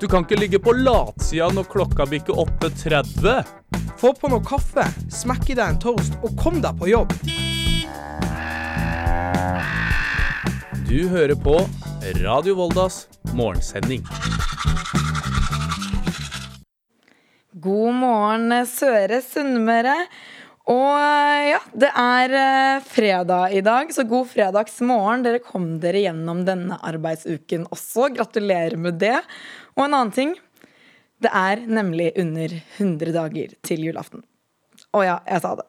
Du kan ikke ligge på latsida når klokka bikker 8.30. Få på noe kaffe, smekk i deg en toast og kom deg på jobb. Du hører på Radio Voldas morgensending. God morgen, Søre Sunnmøre. Og eh, ja, det er eh, fredag i dag, så god fredagsmorgen. Dere kom dere gjennom denne arbeidsuken også. Gratulerer med det. Og en annen ting. Det er nemlig under 100 dager til julaften. Å ja, jeg sa det.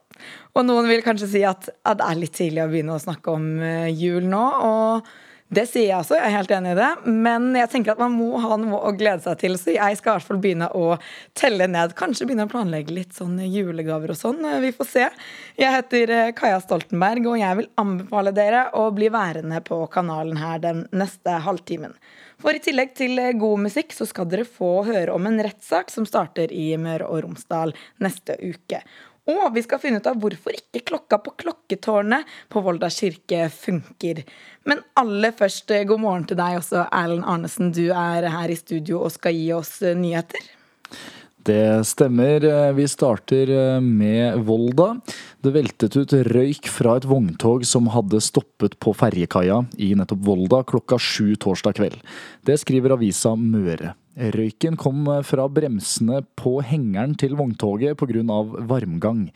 Og noen vil kanskje si at, at det er litt tidlig å begynne å snakke om eh, jul nå. og det sier jeg også, jeg er helt enig i det. Men jeg tenker at man må ha noe å glede seg til, så jeg skal i hvert fall begynne å telle ned. Kanskje begynne å planlegge litt sånn julegaver og sånn. Vi får se. Jeg heter eh, Kaja Stoltenberg, og jeg vil anbefale dere å bli værende på kanalen her den neste halvtimen. For i tillegg til eh, god musikk så skal dere få høre om en rettssak som starter i Møre og Romsdal neste uke. Og vi skal finne ut av hvorfor ikke klokka på klokketårnet på Volda kirke funker. Men aller først, eh, god morgen til deg også, Erlend Arnesen. Du er her i studio og skal gi oss eh, nyheter. Det stemmer. Eh, vi starter med Volda. Det veltet ut røyk fra et vogntog som hadde stoppet på ferjekaia i nettopp Volda klokka sju torsdag kveld. Det skriver avisa Møre. Røyken kom fra bremsene på hengeren til vogntoget pga. varmgang.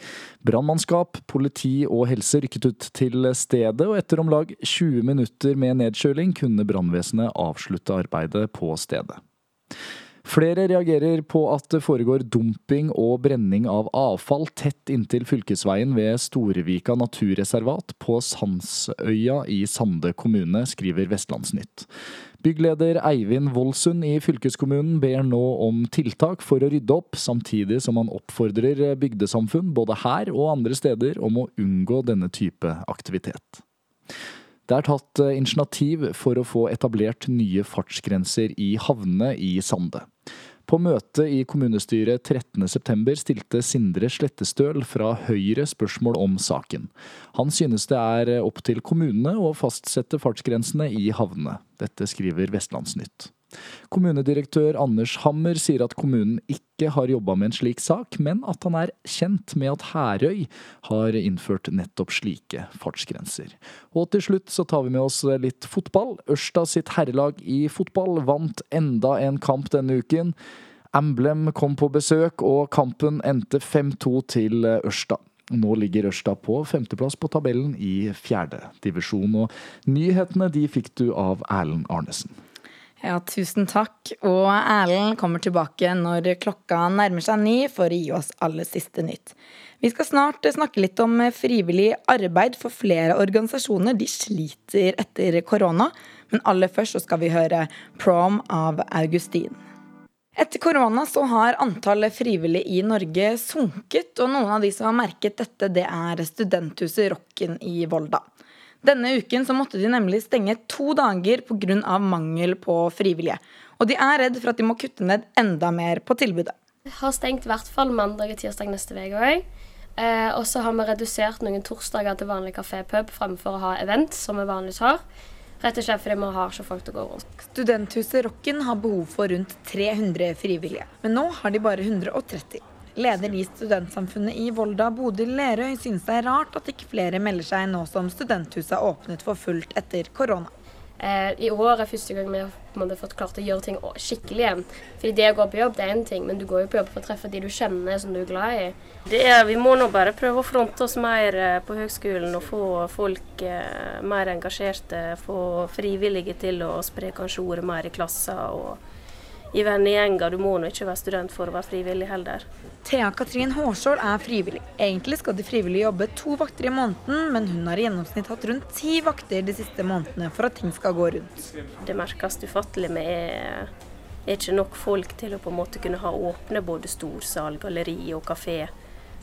Brannmannskap, politi og helse rykket ut til stedet, og etter om lag 20 minutter med nedkjøling kunne brannvesenet avslutte arbeidet på stedet. Flere reagerer på at det foregår dumping og brenning av avfall tett inntil fylkesveien ved Storevika naturreservat på Sandsøya i Sande kommune, skriver Vestlandsnytt. Byggleder Eivind Voldsund i fylkeskommunen ber nå om tiltak for å rydde opp, samtidig som han oppfordrer bygdesamfunn både her og andre steder om å unngå denne type aktivitet. Det er tatt initiativ for å få etablert nye fartsgrenser i havnene i Sande. På møtet i kommunestyret 13.9 stilte Sindre Slettestøl fra Høyre spørsmål om saken. Han synes det er opp til kommunene å fastsette fartsgrensene i havnene. Dette skriver Vestlandsnytt. Kommunedirektør Anders Hammer sier at kommunen ikke har jobba med en slik sak, men at han er kjent med at Herøy har innført nettopp slike fartsgrenser. Og til slutt så tar vi med oss litt fotball. Ørsta sitt herrelag i fotball vant enda en kamp denne uken. Emblem kom på besøk, og kampen endte 5-2 til Ørsta. Nå ligger Ørsta på femteplass på tabellen i fjerde divisjon. Og nyhetene de fikk du av Erlend Arnesen. Ja, tusen takk. Og Erlend kommer tilbake når klokka nærmer seg ni for å gi oss aller siste nytt. Vi skal snart snakke litt om frivillig arbeid, for flere organisasjoner de sliter etter korona. Men aller først så skal vi høre 'Prom' av Augustin. Etter korona så har antallet frivillige i Norge sunket, og noen av de som har merket dette, det er studenthuset Rocken i Volda. Denne uken så måtte de nemlig stenge to dager pga. mangel på frivillige. Og de er redd for at de må kutte ned enda mer på tilbudet. Vi har stengt i hvert fall mandag og tirsdag neste uke òg. Eh, og så har vi redusert noen torsdager til vanlig kafé-pub fremfor å ha event, som vi vanligvis har. Rett og slett fordi vi har ikke folk til å gå rundt. Studenthuset Rocken har behov for rundt 300 frivillige, men nå har de bare 130. Leder i Studentsamfunnet i Volda, Bodil Lerøy, synes det er rart at ikke flere melder seg nå som studenthuset har åpnet for fullt etter korona. Eh, I år er første gang vi har fått klart å gjøre ting skikkelig igjen. Fordi det å gå på jobb det er én ting, men du går jo på jobb for å treffe de du kjenner som du er glad i. Er, vi må nå bare prøve å fronte oss mer eh, på høgskolen og få folk eh, mer engasjerte. Få frivillige til å spre kanskje ordet mer i klasser. og i vennegjenger. Du må nå ikke være student for å være frivillig heller. Thea Katrin Hårskjold er frivillig. Egentlig skal de frivillige jobbe to vakter i måneden, men hun har i gjennomsnitt hatt rundt ti vakter de siste månedene for at ting skal gå rundt. Det merkes ufattelig med er, ikke nok folk til å på en måte kunne ha åpne både storsal, galleri og kafé.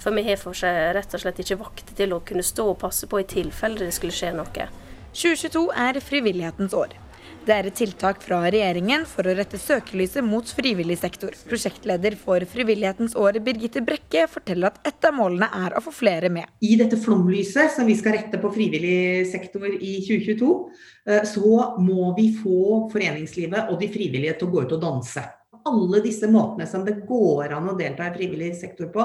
For vi har for seg rett og slett ikke vakter til å kunne stå og passe på i tilfelle det skulle skje noe. 2022 er frivillighetens år. Det er et tiltak fra regjeringen for å rette søkelyset mot frivillig sektor. Prosjektleder for Frivillighetens år, Birgitte Brekke, forteller at et av målene er å få flere med. I dette flomlyset som vi skal rette på frivillig sektor i 2022, eh, så må vi få foreningslivet og de frivillige til å gå ut og danse. alle disse måtene som det går an å delta i frivillig sektor på,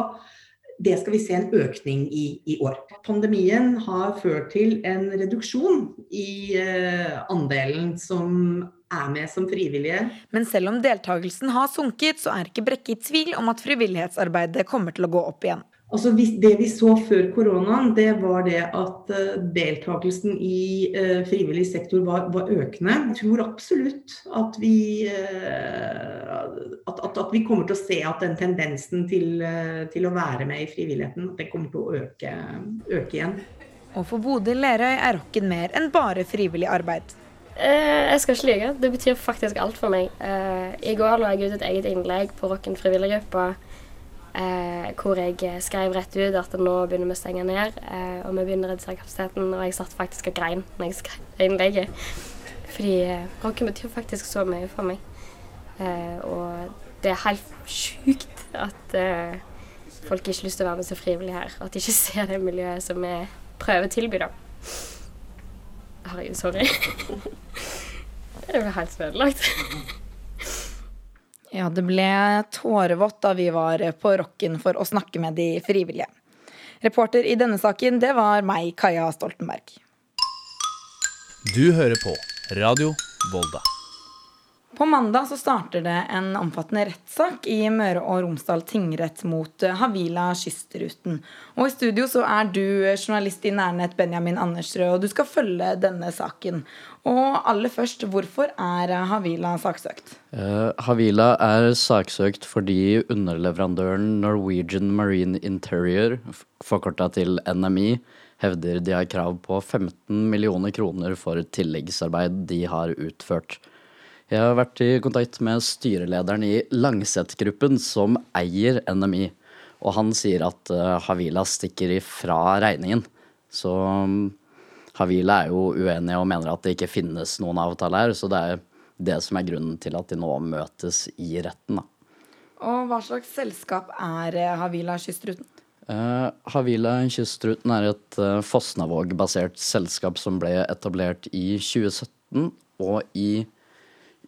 det skal vi se en økning i i år. Pandemien har ført til en reduksjon i eh, andelen som er med som frivillige. Men selv om deltakelsen har sunket, så er ikke Brekke i tvil om at frivillighetsarbeidet kommer til å gå opp igjen. Altså, det vi så før koronaen, det var det at uh, deltakelsen i uh, frivillig sektor var, var, økende. Jeg tror absolutt at vi, uh, at, at, at vi, kommer til å se at den tendensen til, til, å være med i frivilligheten, at det kommer til å øke, øke igjen. Og for Bodil Lerøy er rocken mer enn bare frivillig arbeid. jeg skal ikke lyve. Det betyr faktisk alt for meg. I går la jeg ut et eget innlegg på Rocken frivilliggruppa Eh, hvor jeg skrev rett ut at nå begynner vi å stenge ned, eh, og vi begynner å redusere kapasiteten. Og jeg satt faktisk og grein når jeg skrev innlegget. Fordi eh, rocken betyr faktisk så mye for meg. Eh, og det er helt sjukt at eh, folk ikke har lyst til å være med så frivillig her. At de ikke ser det miljøet som vi prøver å tilby dem. Herregud, sorry. det er jo helt ødelagt. Ja, det ble tårevått da vi var på Rocken for å snakke med de frivillige. Reporter i denne saken, det var meg, Kaja Stoltenberg. Du hører på Radio Volda. På mandag så starter det en omfattende rettssak i Møre og Romsdal tingrett mot eh, Havila Kystruten. Og i studio så er du eh, journalist i Nærnett Benjamin Andersrød, og du skal følge denne saken. Og aller først, hvorfor er eh, Havila saksøkt? Uh, Havila er saksøkt fordi underleverandøren Norwegian Marine Interior, forkorta til NMI, hevder de har krav på 15 millioner kroner for tilleggsarbeid de har utført. Jeg har vært i kontakt med styrelederen i Langset-gruppen, som eier NMI. Og han sier at uh, Havila stikker ifra regningen. Så um, Havila er jo uenige og mener at det ikke finnes noen avtale her. Så det er det som er grunnen til at de nå møtes i retten. Da. Og hva slags selskap er eh, Havila Kystruten? Uh, Havila Kystruten er et uh, Fosnavåg-basert selskap som ble etablert i 2017. Og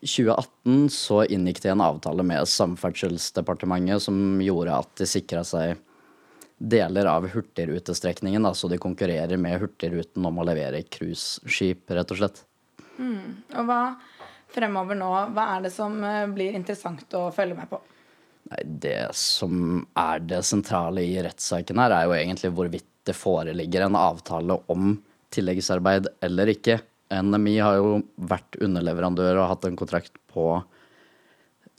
i 2018 så inngikk de en avtale med Samferdselsdepartementet som gjorde at de sikra seg deler av hurtigrutestrekningen, da, så de konkurrerer med Hurtigruten om å levere cruiseskip, rett og slett. Mm. Og hva fremover nå, hva er det som eh, blir interessant å følge med på? Nei, det som er det sentrale i rettssaken her, er jo egentlig hvorvidt det foreligger en avtale om tilleggsarbeid eller ikke. NMI har jo vært underleverandør og hatt en kontrakt på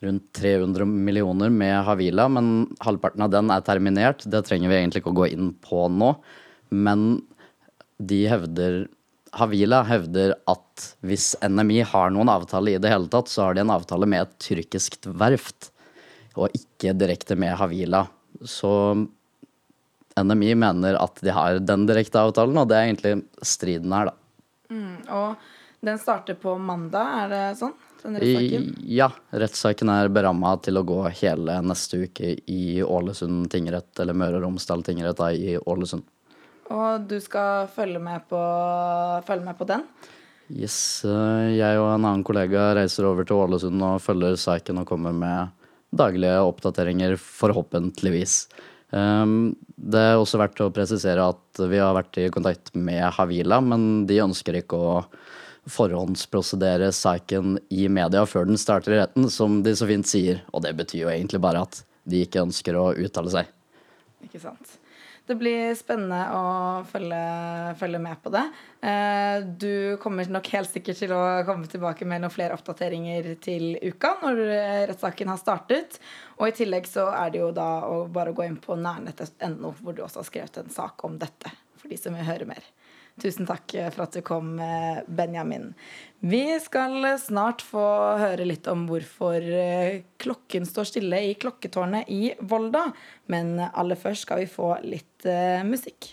rundt 300 millioner med Havila, men halvparten av den er terminert. Det trenger vi egentlig ikke å gå inn på nå. Men de hevder Havila hevder at hvis NMI har noen avtale i det hele tatt, så har de en avtale med et tyrkisk verft, og ikke direkte med Havila. Så NMI mener at de har den direkte avtalen, og det er egentlig striden her, da. Mm, og den starter på mandag, er det sånn? Ja, rettssaken er beramma til å gå hele neste uke i Ålesund tingrett, eller Møre og Romsdal tingrett da, i Ålesund. Og du skal følge med på, følge med på den? Yes. Eh, jeg og en annen kollega reiser over til Ålesund og følger saken og kommer med daglige oppdateringer, forhåpentligvis. Um, det er også verdt å presisere at vi har vært i kontakt med Havila, men de ønsker ikke å forhåndsprosedere saken i media før den starter i retten, som de så fint sier. Og det betyr jo egentlig bare at de ikke ønsker å uttale seg. Ikke sant. Det blir spennende å følge, følge, med på det. Eh, du kommer nok helt sikkert til å komme tilbake med noen flere oppdateringer til uka når rettssaken har startet. Og i tillegg så er det jo da å bare gå inn på nærnett.no, hvor du også har skrevet en sak om dette, for de som vil høre mer. Tusen takk for at du kom, Benjamin. Vi skal snart få høre litt om hvorfor eh, klokken står stille i klokketårnet i Volda. Men aller først skal vi få litt uh, musikk.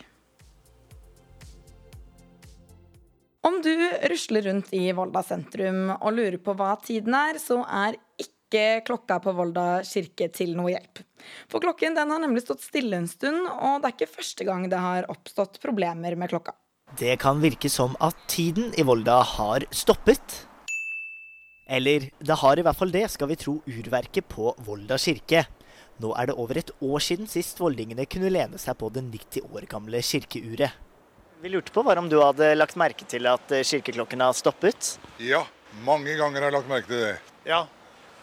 Om du rusler rundt i Volda sentrum og lurer på hva tiden er, så er ikke klokka på Volda kirke til noe hjelp. For klokken har nemlig stått stille en stund, og det er ikke første gang det har oppstått problemer med klokka. Det kan virke som at tiden i Volda har stoppet. Eller det har i hvert fall det, skal vi tro urverket på Volda kirke. Nå er det over et år siden sist voldingene kunne lene seg på det 90 år gamle kirkeuret. Vi lurte på var om du hadde lagt merke til at eh, kirkeklokken har stoppet? Ja, mange ganger har jeg lagt merke til det. Ja,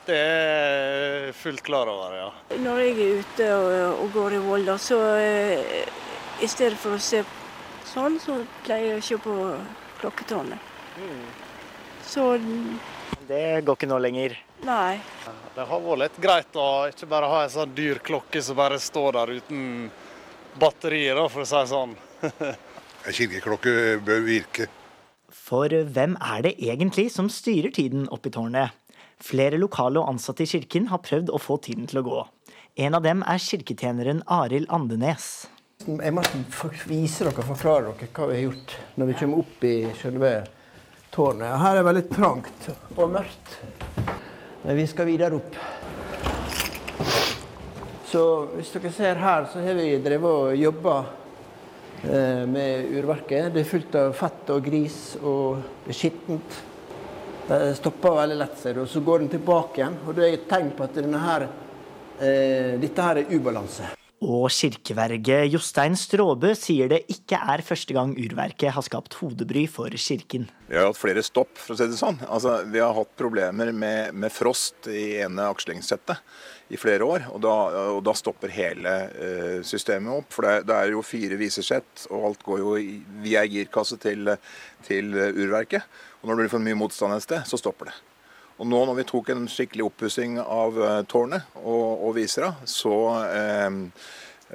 det er fullt klar over, ja. Når jeg er ute og, og går i Volda, så eh, i stedet for å se sånn, så pleier jeg å se på klokketårnet. Mm. Så Det går ikke nå lenger. nei. Det har vært litt greit å ikke bare ha en sånn dyr klokke som bare står der uten batterier, for å si det sånn. En kirkeklokke bør virke. For hvem er det egentlig som styrer tiden oppe i tårnet? Flere lokale og ansatte i kirken har prøvd å få tiden til å gå. En av dem er kirketjeneren Arild Andenes. Jeg må vise dere og forklare dere hva vi har gjort når vi kommer opp i selve tårnet. Her er det veldig trangt og mørkt. Men vi skal videre opp. Så hvis dere ser her, så har vi drevet og jobba eh, med urverket. Det er fullt av fett og gris, og det er skittent. Det stopper veldig lett, ser du. Så går den tilbake igjen. Og det er et tegn på at her, eh, dette her er ubalanse. Og kirkeverge Jostein Stråbø sier det ikke er første gang urverket har skapt hodebry for kirken. Vi har hatt flere stopp, for å si det sånn. Altså, vi har hatt problemer med, med frost i ene akslingssettet i flere år. Og da, og da stopper hele uh, systemet opp. For det, det er jo fire visesett, og alt går jo via girkasse til, til urverket. Og når det blir for mye motstand et sted, så stopper det. Og nå når vi tok en skikkelig oppussing av eh, tårnet og, og visera, så eh,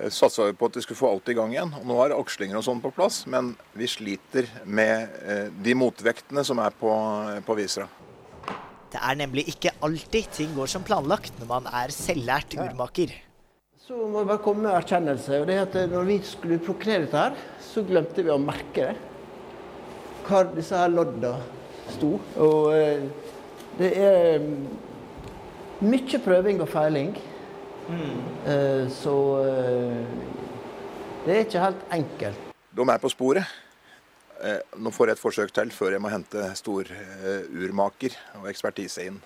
satsa vi på at vi skulle få alt i gang igjen. Og nå er akslinger og sånn på plass, men vi sliter med eh, de motvektene som er på, på visera. Det er nemlig ikke alltid ting går som planlagt når man er selvlært urmaker. Så må vi bare komme med erkjennelse. og det er at Når vi skulle proklamere dette, her, så glemte vi å merke det. Hvor disse her lodda sto. Og eh, det er mye prøving og feiling. Eh, så eh, det er ikke helt enkelt. De er på sporet. Eh, Nå får jeg et forsøk til før jeg må hente storurmaker og ekspertise inn.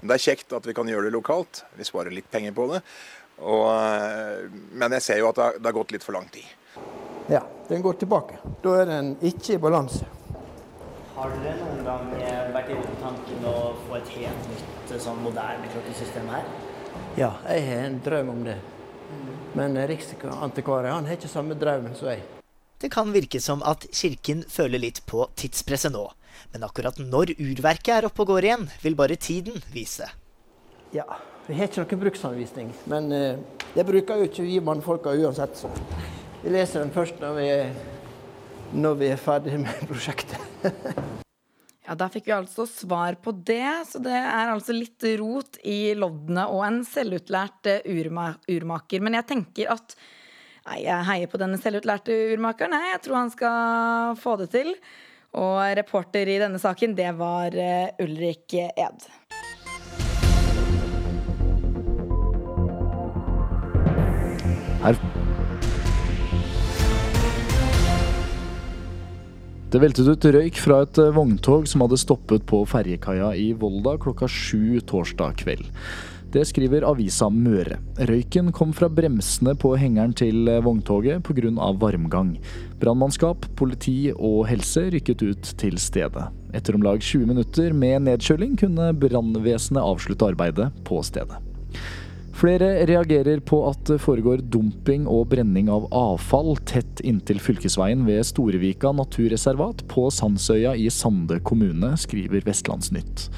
Men Det er kjekt at vi kan gjøre det lokalt. Vi sparer litt penger på det. Og, men jeg ser jo at det har, det har gått litt for lang tid. Ja, den går tilbake. Da er den ikke i balanse. Har dere noen gang vært i tanken å få et helt nytt sånn moderne klokkesystem her? Ja, jeg har en drøm om det. Men Riksantikvaren han har ikke samme drøm som jeg. Det kan virke som at kirken føler litt på tidspresset nå. Men akkurat når urverket er oppe og går igjen, vil bare tiden vise. Ja, vi har ikke noen bruksanvisning. Men uh, det bruker jo ikke vi mannfolka uansett. Så. Vi leser den først når vi når vi er ferdig med prosjektet. Ja, Da fikk vi altså svar på det. Så det er altså litt rot i loddene og en selvutlært urma urmaker. Men jeg tenker at Nei, jeg heier på denne selvutlærte urmakeren. Nei, jeg tror han skal få det til. Og reporter i denne saken, det var eh, Ulrik Ed. Her Det veltet ut røyk fra et eh, vogntog som hadde stoppet på ferjekaia i Volda klokka sju torsdag kveld. Det skriver avisa Møre. Røyken kom fra bremsene på hengeren til eh, vogntoget pga. varmgang. Brannmannskap, politi og helse rykket ut til stedet. Etter om lag 20 minutter med nedkjøling kunne brannvesenet avslutte arbeidet på stedet. Flere reagerer på at det foregår dumping og brenning av avfall tett inntil fylkesveien ved Storevika naturreservat på Sandsøya i Sande kommune, skriver Vestlandsnytt.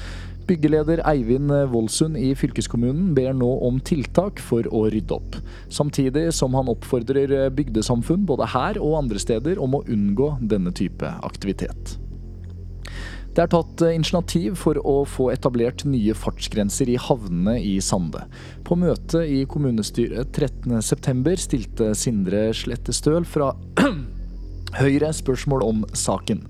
Byggeleder Eivind Voldsund i fylkeskommunen ber nå om tiltak for å rydde opp. Samtidig som han oppfordrer bygdesamfunn både her og andre steder om å unngå denne type aktivitet. Det er tatt initiativ for å få etablert nye fartsgrenser i havnene i Sande. På møtet i kommunestyret 13.9 stilte Sindre Slettestøl fra Høyre spørsmål om saken.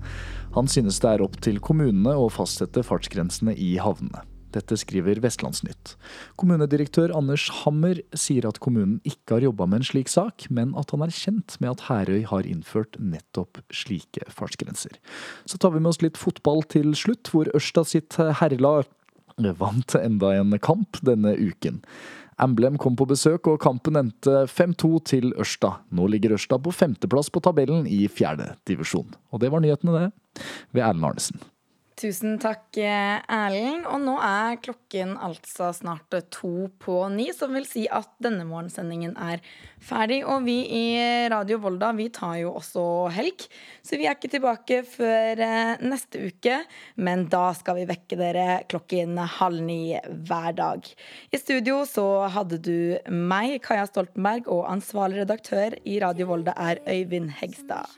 Han synes det er opp til kommunene å fastsette fartsgrensene i havnene. Dette skriver Vestlandsnytt. Kommunedirektør Anders Hammer sier at kommunen ikke har jobba med en slik sak, men at han er kjent med at Herøy har innført nettopp slike fartsgrenser. Så tar vi med oss litt fotball til slutt, hvor Ørsta sitt herrelag vant enda en kamp denne uken. Emblem kom på besøk, og kampen endte 5-2 til Ørsta. Nå ligger Ørsta på femteplass på tabellen i fjerde divisjon. Og det var nyhetene, det, ved Erlend Arnesen. Tusen takk, Erlend. Og nå er klokken altså snart to på ni, som vil si at denne morgensendingen er ferdig. Og vi i Radio Volda vi tar jo også helg, så vi er ikke tilbake før eh, neste uke. Men da skal vi vekke dere klokken halv ni hver dag. I studio så hadde du meg, Kaja Stoltenberg, og ansvarlig redaktør i Radio Volda er Øyvind Hegstad.